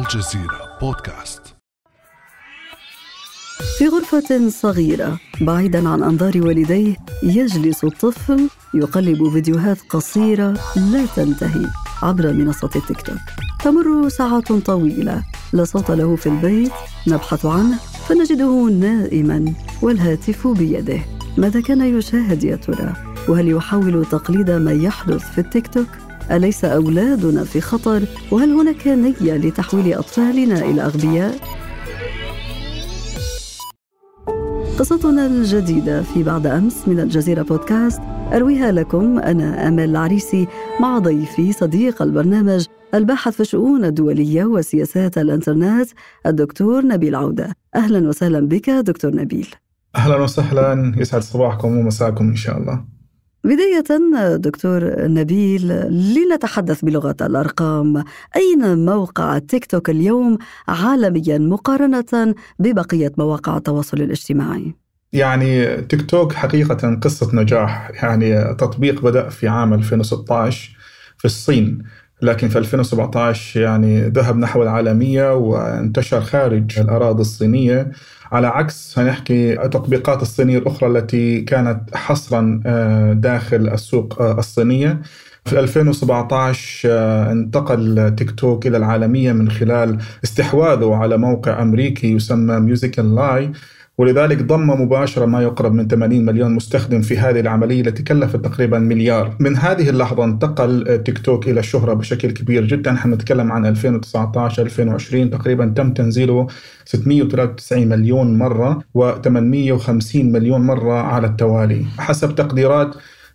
الجزيرة بودكاست. في غرفة صغيرة بعيدا عن أنظار والديه يجلس الطفل يقلب فيديوهات قصيرة لا تنتهي عبر منصة التيك توك. تمر ساعات طويلة لا صوت له في البيت نبحث عنه فنجده نائما والهاتف بيده. ماذا كان يشاهد يا ترى؟ وهل يحاول تقليد ما يحدث في التيك توك؟ أليس أولادنا في خطر؟ وهل هناك نية لتحويل أطفالنا إلى أغبياء؟ قصتنا الجديدة في بعد أمس من الجزيرة بودكاست. أرويها لكم أنا أمل العريسي مع ضيفي صديق البرنامج الباحث في الشؤون الدولية وسياسات الإنترنت الدكتور نبيل عودة. أهلا وسهلا بك دكتور نبيل. أهلا وسهلا. يسعد صباحكم ومساكم إن شاء الله. بداية دكتور نبيل لنتحدث بلغة الأرقام أين موقع تيك توك اليوم عالميا مقارنة ببقية مواقع التواصل الاجتماعي؟ يعني تيك توك حقيقة قصة نجاح يعني تطبيق بدأ في عام 2016 في الصين لكن في 2017 يعني ذهب نحو العالمية وانتشر خارج الأراضي الصينية. على عكس هنحكي التطبيقات الصينية الأخرى التي كانت حصرا آه، داخل السوق آه، الصينية. في 2017 آه، انتقل تيك توك إلى العالمية من خلال استحواذه على موقع أمريكي يسمى Musical.ly ولذلك ضم مباشرة ما يقرب من 80 مليون مستخدم في هذه العملية التي كلفت تقريبا مليار. من هذه اللحظة انتقل تيك توك إلى الشهرة بشكل كبير جدا. نحن نتكلم عن 2019 2020 تقريبا. تم تنزيله 693 مليون مرة و850 مليون مرة على التوالي. حسب تقديرات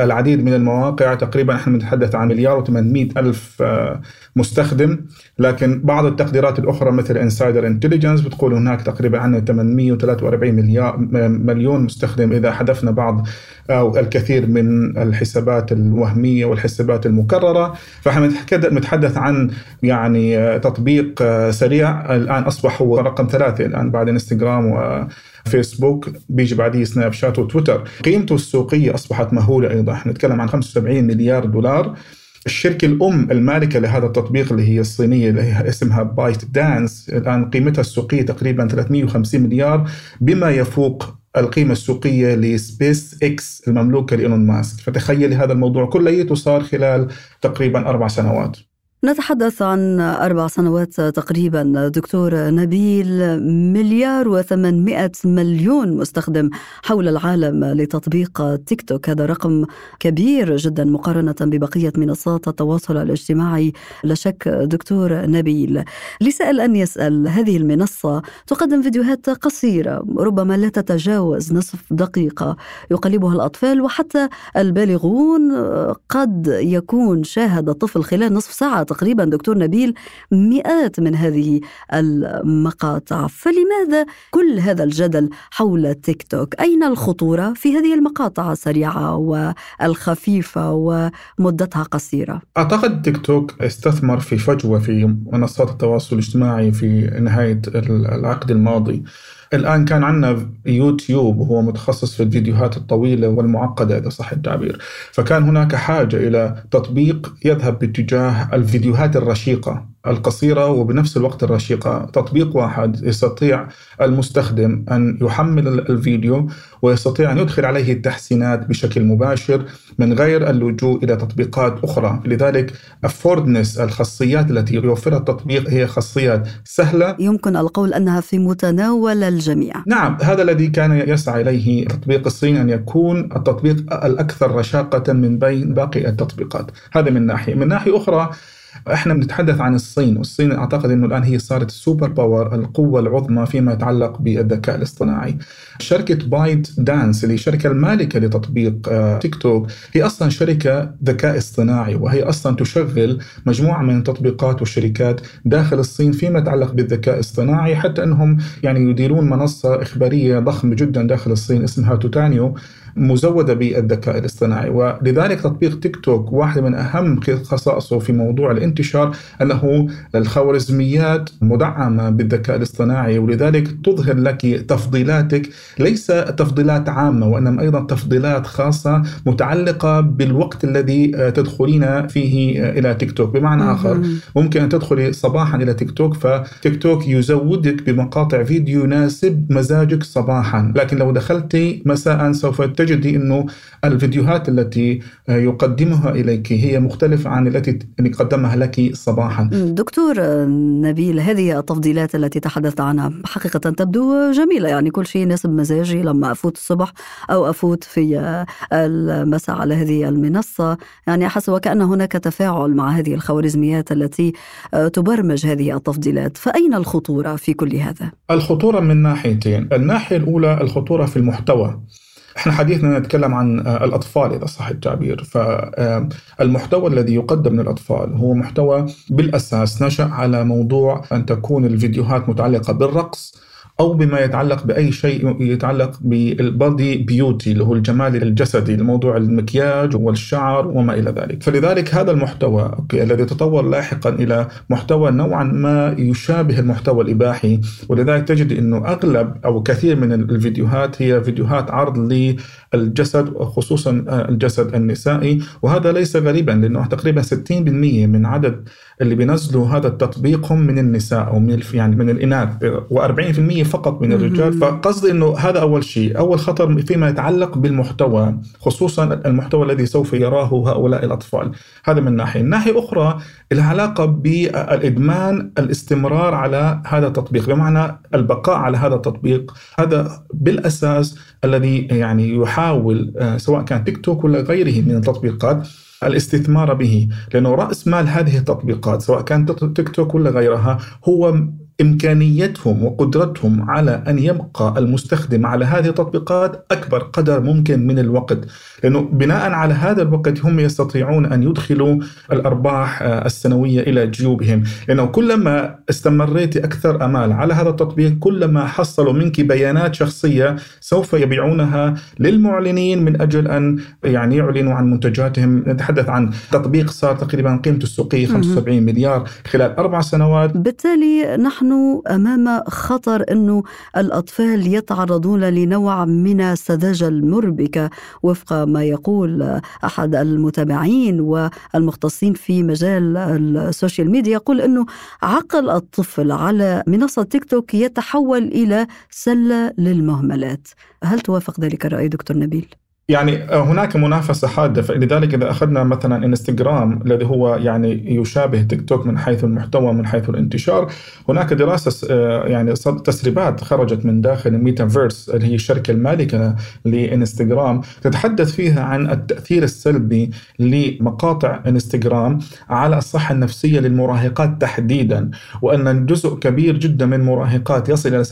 العديد من المواقع. تقريبا نحن نتحدث عن مليار و800 ألف آه، مستخدم. لكن بعض التقديرات الأخرى مثل Insider Intelligence بتقول هناك تقريبا عندنا 843 مليار مليون مستخدم. إذا حذفنا بعض أو الكثير من الحسابات الوهمية والحسابات المكررة فإحنا نتحدث عن يعني آه، تطبيق آه، سريع. الآن أصبح هو رقم ثلاثة الآن بعد إنستغرام و فيسبوك بيجي بعديه سناب شات وتويتر. قيمته السوقية أصبحت مهولة أيضا. إحنا نتكلم عن 75 مليار دولار. الشركة الأم المالكة لهذا التطبيق اللي هي الصينية اللي هي اسمها ByteDance الآن قيمتها السوقية تقريبا 350 مليار بما يفوق القيمة السوقية لسبيس إكس المملوكة لإيلون ماسك. فتخيلي هذا الموضوع كله صار خلال تقريبا أربع سنوات. نتحدث عن أربع سنوات تقريبا. دكتور نبيل مليار وثمانمائة مليون مستخدم حول العالم لتطبيق تيك توك. هذا رقم كبير جدا مقارنة ببقية منصات التواصل الاجتماعي. لا شك دكتور نبيل لسأل أن يسأل هذه المنصة تقدم فيديوهات قصيرة ربما لا تتجاوز نصف دقيقة يقلبها الأطفال وحتى البالغون قد يكون شاهد الطفل خلال نصف ساعة. تقريبا دكتور نبيل مئات من هذه المقاطع. فلماذا كل هذا الجدل حول تيك توك؟ أين الخطورة في هذه المقاطع السريعة والخفيفة ومدتها قصيرة؟ أعتقد تيك توك استثمر في فجوة في منصات التواصل الاجتماعي في نهاية العقد الماضي. الآن كان عندنا يوتيوب وهو متخصص في الفيديوهات الطويلة والمعقدة إذا صح التعبير. فكان هناك حاجة إلى تطبيق يذهب باتجاه الفيديوهات الرشيقة. القصيرة وبنفس الوقت الرشيقة تطبيق واحد يستطيع المستخدم أن يحمل الفيديو ويستطيع أن يدخل عليه التحسينات بشكل مباشر من غير اللجوء إلى تطبيقات أخرى. لذلك affordance الخاصيات التي يوفرها التطبيق هي خاصيات سهلة. يمكن القول أنها في متناول الجميع. نعم هذا الذي كان يسعى إليه تطبيق الصين أن يكون التطبيق الأكثر رشاقة من بين باقي التطبيقات. هذا من ناحية. من ناحية أخرى إحنا بنتحدث عن الصين والصين أعتقد إنه الآن هي صارت ال super power القوة العظمى فيما يتعلق بالذكاء الاصطناعي. شركة ByteDance اللي الشركة المالكة لتطبيق آه، تيك توك هي أصلا شركة ذكاء اصطناعي وهي أصلا تشغل مجموعة من التطبيقات والشركات داخل الصين فيما يتعلق بالذكاء الاصطناعي حتى إنهم يعني يديرون منصة إخبارية ضخمة جدا داخل الصين اسمها Toutiao مزودة بالذكاء الاصطناعي. ولذلك تطبيق تيك توك واحدة من أهم خصائصه في موضوع الانتشار أنه الخوارزميات مدعمة بالذكاء الاصطناعي ولذلك تظهر لك تفضيلاتك. ليس تفضيلات عامة وإنما أيضا تفضيلات خاصة متعلقة بالوقت الذي تدخلين فيه إلى تيك توك. بمعنى آخر ممكن أن تدخلي صباحا إلى تيك توك فتيك توك يزودك بمقاطع فيديو يناسب مزاجك صباحا. لكن لو دخلتي مساء سوف تجدي أنه الفيديوهات التي يقدمها إليك هي مختلفة عن التي قدمها لك صباحا. دكتور نبيل هذه التفضيلات التي تحدثت عنها حقيقة تبدو جميلة. يعني كل شيء يناسب مزاجي. لما أفوت الصبح أو أفوت في المساء على هذه المنصة. يعني أحس وكأن هناك تفاعل مع هذه الخوارزميات التي تبرمج هذه التفضيلات. فأين الخطورة في كل هذا؟ الخطورة من ناحيتين. الناحية الأولى الخطورة في المحتوى. إحنا حديثنا نتكلم عن الأطفال إذا صح التعبير. فالمحتوى الذي يقدم للأطفال هو محتوى بالأساس نشأ على موضوع أن تكون الفيديوهات متعلقة بالرقص أو بما يتعلق بأي شيء يتعلق بال body beauty اللي هو الجمال الجسدي الموضوع المكياج والشعر وما إلى ذلك. فلذلك هذا المحتوى okay الذي تطور لاحقا إلى محتوى نوعا ما يشابه المحتوى الإباحي. ولذلك تجد إنه أغلب أو كثير من الفيديوهات هي فيديوهات عرض للجسد خصوصا الجسد النسائي. وهذا ليس غريبا لأنه تقريبا 60% من عدد اللي بينزلوا هذا التطبيق هم من النساء أو من يعني من الإناث و40% فقط من الرجال. فقصدي إنه هذا أول شيء. أول خطر فيما يتعلق بالمحتوى خصوصا المحتوى الذي سوف يراه هؤلاء الأطفال. هذا من ناحية. الناحيه أخرى العلاقه بالإدمان الاستمرار على هذا التطبيق. بمعنى البقاء على هذا التطبيق. هذا بالأساس الذي يعني يحاول سواء كان تيك توك ولا غيره من التطبيقات الاستثمار به. لأنه رأس مال هذه التطبيقات سواء كان تيك توك ولا غيرها هو إمكانيتهم وقدرتهم على أن يبقى المستخدم على هذه التطبيقات أكبر قدر ممكن من الوقت، لأنه بناء على هذا الوقت هم يستطيعون أن يدخلوا الأرباح السنوية إلى جيوبهم، لأنه كلما استمريت أكثر آمال على هذا التطبيق كلما حصلوا منك بيانات شخصية سوف يبيعونها للمعلنين من أجل أن يعني يعلنوا عن منتجاتهم، نتحدث عن تطبيق صار تقريبا قيمته السوقية 75 مليار خلال أربع سنوات. بالتالي نحن نحن أمام خطر إنه الأطفال يتعرضون لنوع من السذاجة المربكة وفق ما يقول أحد المتابعين والمختصين في مجال ال social media يقول إنه عقل الطفل على منصة تيك توك يتحول إلى سلة للمهملات. هل توافق ذلك الرأي دكتور نبيل؟ يعني هناك منافسة حادة. فلذلك إذا أخذنا مثلا إنستغرام الذي هو يعني يشابه تيك توك من حيث المحتوى من حيث الانتشار هناك دراسة يعني تسريبات خرجت من داخل الميتافيرس اللي هي الشركة المالكة لإنستغرام تتحدث فيها عن التأثير السلبي لمقاطع إنستغرام على الصحة النفسية للمراهقات تحديدا وأن جزء كبير جدا من المراهقات يصل إلى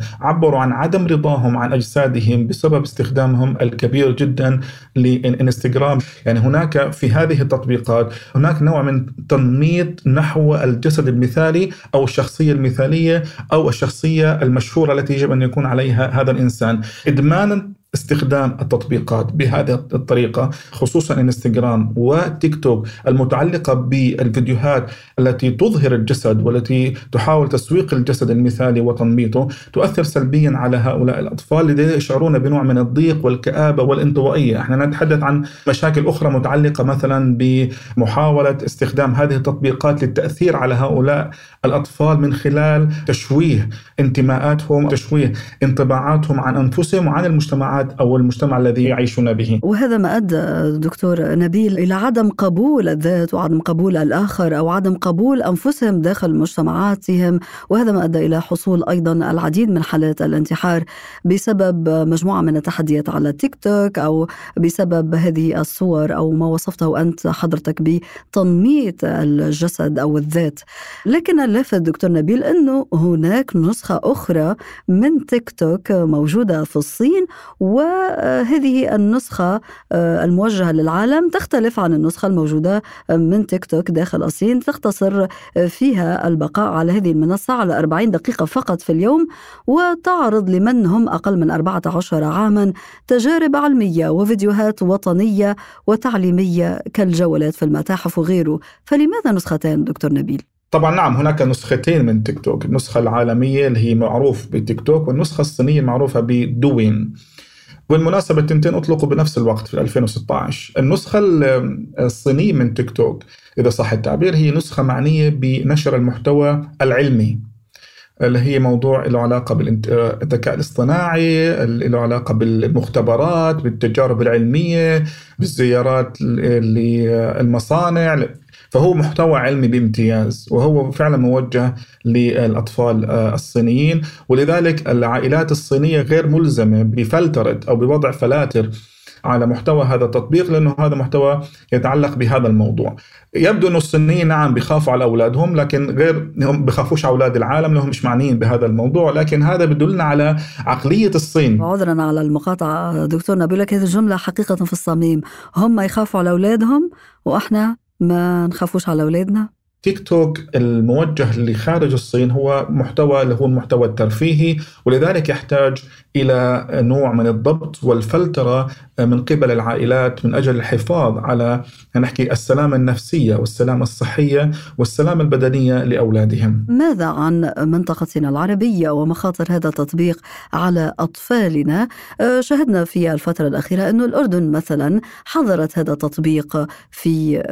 70% عبروا عن عدم رضاهم عن أجسادهم بسبب استخدامهم كبير جدا لانستغرام يعني هناك في هذه التطبيقات هناك نوع من تنميط نحو الجسد المثالي أو الشخصية المثالية أو الشخصية المشهورة التي يجب أن يكون عليها هذا الإنسان. ادمانا استخدام التطبيقات بهذه الطريقة خصوصا إنستغرام وتيك توك المتعلقة بالفيديوهات التي تظهر الجسد والتي تحاول تسويق الجسد المثالي وتنميطه تؤثر سلبيا على هؤلاء الأطفال الذين يشعرون بنوع من الضيق والكآبة والانطوائية. إحنا نتحدث عن مشاكل أخرى متعلقة مثلا بمحاولة استخدام هذه التطبيقات للتأثير على هؤلاء الأطفال من خلال تشويه انتماءاتهم تشويه انطباعاتهم عن أنفسهم وعن المجتمعات أو المجتمع الذي يعيشون به. وهذا ما أدى دكتور نبيل إلى عدم قبول الذات وعدم قبول الآخر أو عدم قبول أنفسهم داخل مجتمعاتهم وهذا ما أدى إلى حصول أيضا العديد من حالات الانتحار بسبب مجموعة من التحديات على تيك توك أو بسبب هذه الصور أو ما وصفته أنت حضرتك بتنميط الجسد أو الذات. لكن اللافت دكتور نبيل إنه هناك نسخة أخرى من تيك توك موجودة في الصين وهذه النسخة آه، الموجهة للعالم تختلف عن النسخة الموجودة من تيك توك داخل الصين تختصر فيها البقاء على هذه المنصة على 40 دقيقة فقط في اليوم وتعرض لمن هم أقل من 14 عاما تجارب علمية وفيديوهات وطنية وتعليمية كالجولات في المتاحف وغيره فلماذا نسختان دكتور نبيل؟ طبعا نعم هناك نسختين من تيك توك النسخة العالمية اللي هي معروف بتيك توك والنسخة الصينية المعروفة بدوين بالمناسبة التنتين أطلقوا بنفس الوقت في 2016 النسخة الصينية من تيك توك إذا صح التعبير هي نسخة معنية بنشر المحتوى العلمي اللي هي موضوع له علاقة بالذكاء الاصطناعي له علاقة بالمختبرات بالتجارب العلمية بالزيارات للمصانع فهو محتوى علمي بامتياز وهو فعلا موجه للأطفال آه، الصينيين ولذلك العائلات الصينية غير ملزمة بفلترة أو بوضع فلاتر على محتوى هذا التطبيق لأنه هذا محتوى يتعلق بهذا الموضوع. يبدو انه الصينيين نعم بيخافوا على أولادهم لكن غير هم بخافوش على أولاد العالم لهم مش معنيين بهذا الموضوع لكن هذا بدلنا على عقلية الصين. عذرا على المقاطعة دكتور نبيل لك هذه الجمله حقيقة في الصميم، هم يخافوا على أولادهم وإحنا ما نخافوش على أولادنا؟ تيك توك الموجه لخارج الصين هو محتوى اللي هو المحتوى الترفيهي ولذلك يحتاج إلى نوع من الضبط والفلترة من قبل العائلات من أجل الحفاظ على نحكي السلامة النفسية والسلامة الصحية والسلامة البدنية لأولادهم. ماذا عن منطقتنا العربية ومخاطر هذا التطبيق على أطفالنا؟ آه، شهدنا في الفترة الأخيرة انه الأردن مثلا حظرت هذا التطبيق في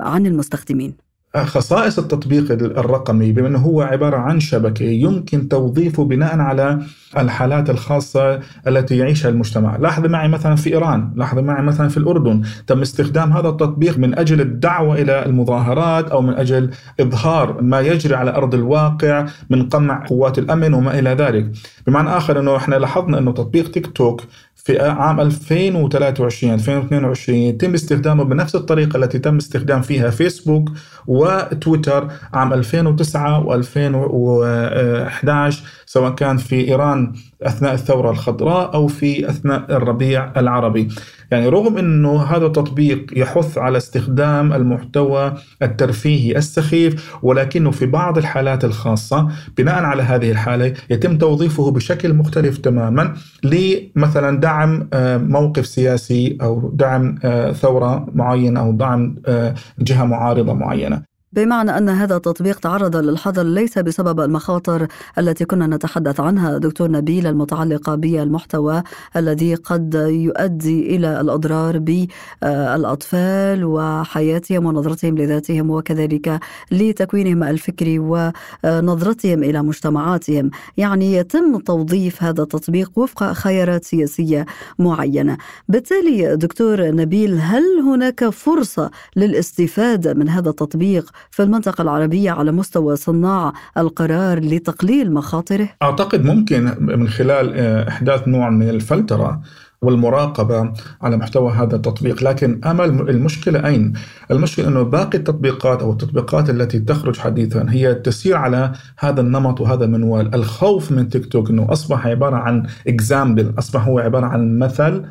عن المستخدمين. خصائص التطبيق الرقمي بما إنه هو عبارة عن شبكة يمكن توظيفه بناء على الحالات الخاصة التي يعيشها المجتمع، لاحظ معي مثلا في إيران، لاحظ معي مثلا في الأردن، تم استخدام هذا التطبيق من أجل الدعوة إلى المظاهرات أو من أجل إظهار ما يجري على أرض الواقع من قمع قوات الأمن وما إلى ذلك، بمعنى آخر إنه إحنا لاحظنا إنه تطبيق تيك توك في عام 2023 2022 يتم استخدامه بنفس الطريقة التي تم استخدام فيها فيسبوك وتويتر عام 2009 و2011 سواء كان في إيران أثناء الثورة الخضراء أو في أثناء الربيع العربي. يعني رغم أنه هذا التطبيق يحث على استخدام المحتوى الترفيهي السخيف ولكنه في بعض الحالات الخاصة بناء على هذه الحالة يتم توظيفه بشكل مختلف تماما لمثلا دعم آه، موقف سياسي أو دعم آه، ثورة معينة أو دعم آه، جهة معارضة معينة. بمعنى أن هذا التطبيق تعرض للحظر ليس بسبب المخاطر التي كنا نتحدث عنها دكتور نبيل المتعلقة بالمحتوى الذي قد يؤدي إلى الأضرار بالأطفال وحياتهم ونظرتهم لذاتهم وكذلك لتكوينهم الفكري ونظرتهم إلى مجتمعاتهم. يعني يتم توظيف هذا التطبيق وفق خيارات سياسية معينة. بالتالي دكتور نبيل هل هناك فرصة للاستفادة من هذا التطبيق في المنطقة العربية على مستوى صناع القرار لتقليل مخاطره؟ أعتقد ممكن من خلال آه، إحداث نوع من الفلترة والمراقبة على محتوى هذا التطبيق لكن أمل المشكلة أين؟ المشكلة أنه باقي التطبيقات أو التطبيقات التي تخرج حديثا هي تسير على هذا النمط وهذا المنوال الخوف من تيك توك أنه أصبح عبارة عن إكزامبل أصبح هو عبارة عن مثل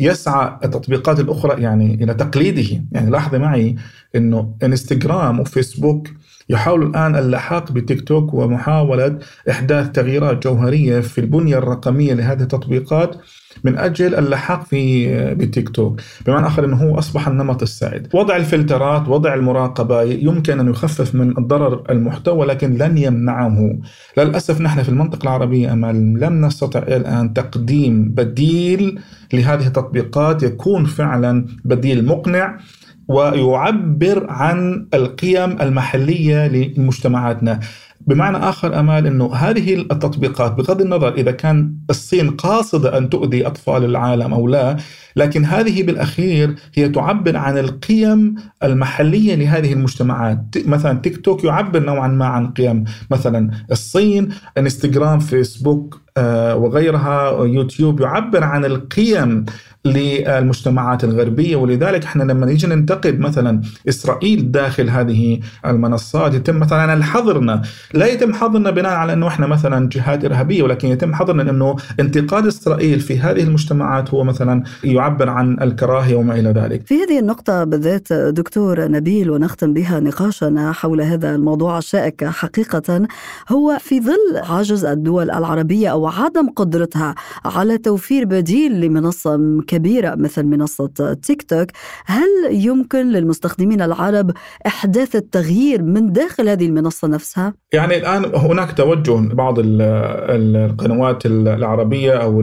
يسعى التطبيقات الأخرى يعني إلى تقليده. يعني لاحظي معي إنه إنستغرام وفيسبوك يحاولوا الآن اللحاق بتيك توك ومحاولة إحداث تغييرات جوهرية في البنية الرقمية لهذه التطبيقات. من أجل اللحاق في بتيك توك. بمعنى آخر إنه هو أصبح النمط السائد. وضع الفلترات وضع المراقبة يمكن أن يخفف من الضرر المحتوى لكن لن يمنعه. للأسف نحن في المنطقة العربية أمل لم نستطع الآن تقديم بديل لهذه التطبيقات. يكون فعلا بديل مقنع ويعبر عن القيم المحلية لمجتمعاتنا. بمعنى آخر أمال أنه هذه التطبيقات بغض النظر إذا كان الصين قاصدة أن تؤذي أطفال العالم أو لا لكن هذه بالأخير هي تعبر عن القيم المحلية لهذه المجتمعات. مثلا تيك توك يعبر نوعا ما عن قيم مثلا الصين انستغرام فيسبوك وغيرها يوتيوب يعبر عن القيم للمجتمعات الغربية. ولذلك إحنا لما نيجي ننتقد مثلا إسرائيل داخل هذه المنصات يتم مثلا الحظرنا. لا يتم حظرنا بناء على إنه إحنا مثلا جهات إرهابية ولكن يتم حظرنا إنه انتقاد إسرائيل في هذه المجتمعات هو مثلا يعبر عن الكراهية وما إلى ذلك. في هذه النقطة بالذات دكتور نبيل ونختم بها نقاشنا حول هذا الموضوع الشائك حقيقه. هو في ظل عجز الدول العربية أو عدم قدرتها على توفير بديل لمنصة كبيرة مثل منصة تيك توك، هل يمكن للمستخدمين العرب إحداث التغيير من داخل هذه المنصة نفسها؟ يعني الآن هناك توجه بعض القنوات العربية أو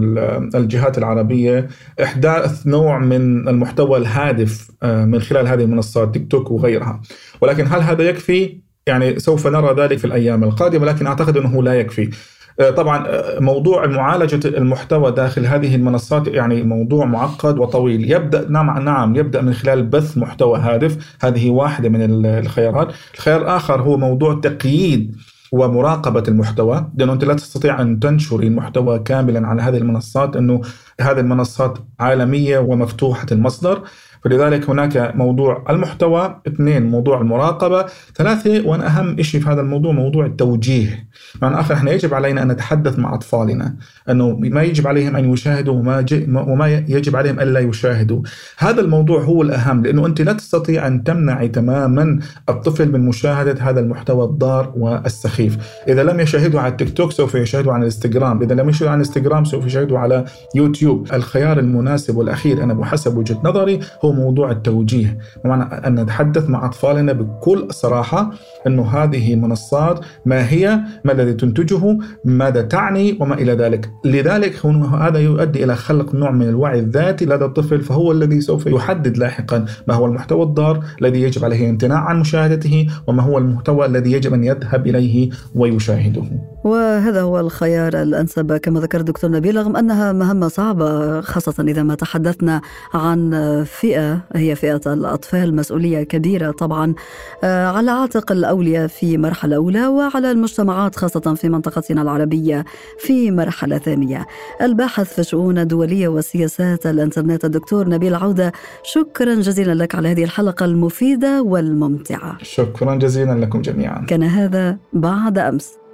الجهات العربية إحداث نوع من المحتوى الهادف آه، من خلال هذه المنصات تيك توك وغيرها. ولكن هل هذا يكفي؟ يعني سوف نرى ذلك في الأيام القادمة لكن أعتقد إنه لا يكفي. طبعا آه، موضوع معالجة المحتوى داخل هذه المنصات يعني موضوع معقد وطويل. يبدأ نعم نعم يبدأ من خلال بث محتوى هادف. هذه واحدة من الخيارات. الخيار الآخر هو موضوع تقييد ومراقبة المحتوى. لأنه أنت لا تستطيع أن تنشر المحتوى كاملا على هذه المنصات أنه هذه المنصات عالمية ومفتوحة المصدر. فلذلك هناك موضوع المحتوى اثنين موضوع المراقبة ثلاثة وأنا أهم شيء في هذا الموضوع موضوع التوجيه. معنى آخر إحنا يجب علينا أن نتحدث مع أطفالنا أنه ما يجب عليهم أن يشاهدوا وما, وما يجب عليهم ألا يشاهدوا. هذا الموضوع هو الأهم لأنه أنت لا تستطيع أن تمنعي تماما الطفل من مشاهدة هذا المحتوى الضار والسخيف. إذا لم يشاهدوا على التيك توك سوف يشاهدوا على الإنستغرام. إذا لم يشاهدوا على الإنستغرام سوف يشاهدوا على يوتيوب. الخيار المناسب والأخير أنا بحسب وجهة نظري هو موضوع التوجيه بمعنى أن نتحدث مع أطفالنا بكل صراحة أنه هذه المنصات ما هي ما الذي تنتجه ماذا تعني وما إلى ذلك. لذلك هذا يؤدي إلى خلق نوع من الوعي الذاتي لدى الطفل فهو الذي سوف يحدد لاحقا ما هو المحتوى الضار الذي يجب عليه الامتناع عن مشاهدته وما هو المحتوى الذي يجب أن يذهب إليه ويشاهده. وهذا هو الخيار الأنسب كما ذكر الدكتور نبيل رغم أنها مهمة صعبة خاصة إذا ما تحدثنا عن فئة هي فئة الأطفال مسؤولية كبيرة طبعا آه، على عاتق الأولياء في مرحلة أولى وعلى المجتمعات خاصة في منطقتنا العربية في مرحلة ثانية. الباحث في الشؤون الدولية وسياسات الإنترنت الدكتور نبيل عودة شكرا جزيلا لك على هذه الحلقة المفيدة والممتعة. شكرا جزيلا لكم جميعا. كان هذا بعد أمس.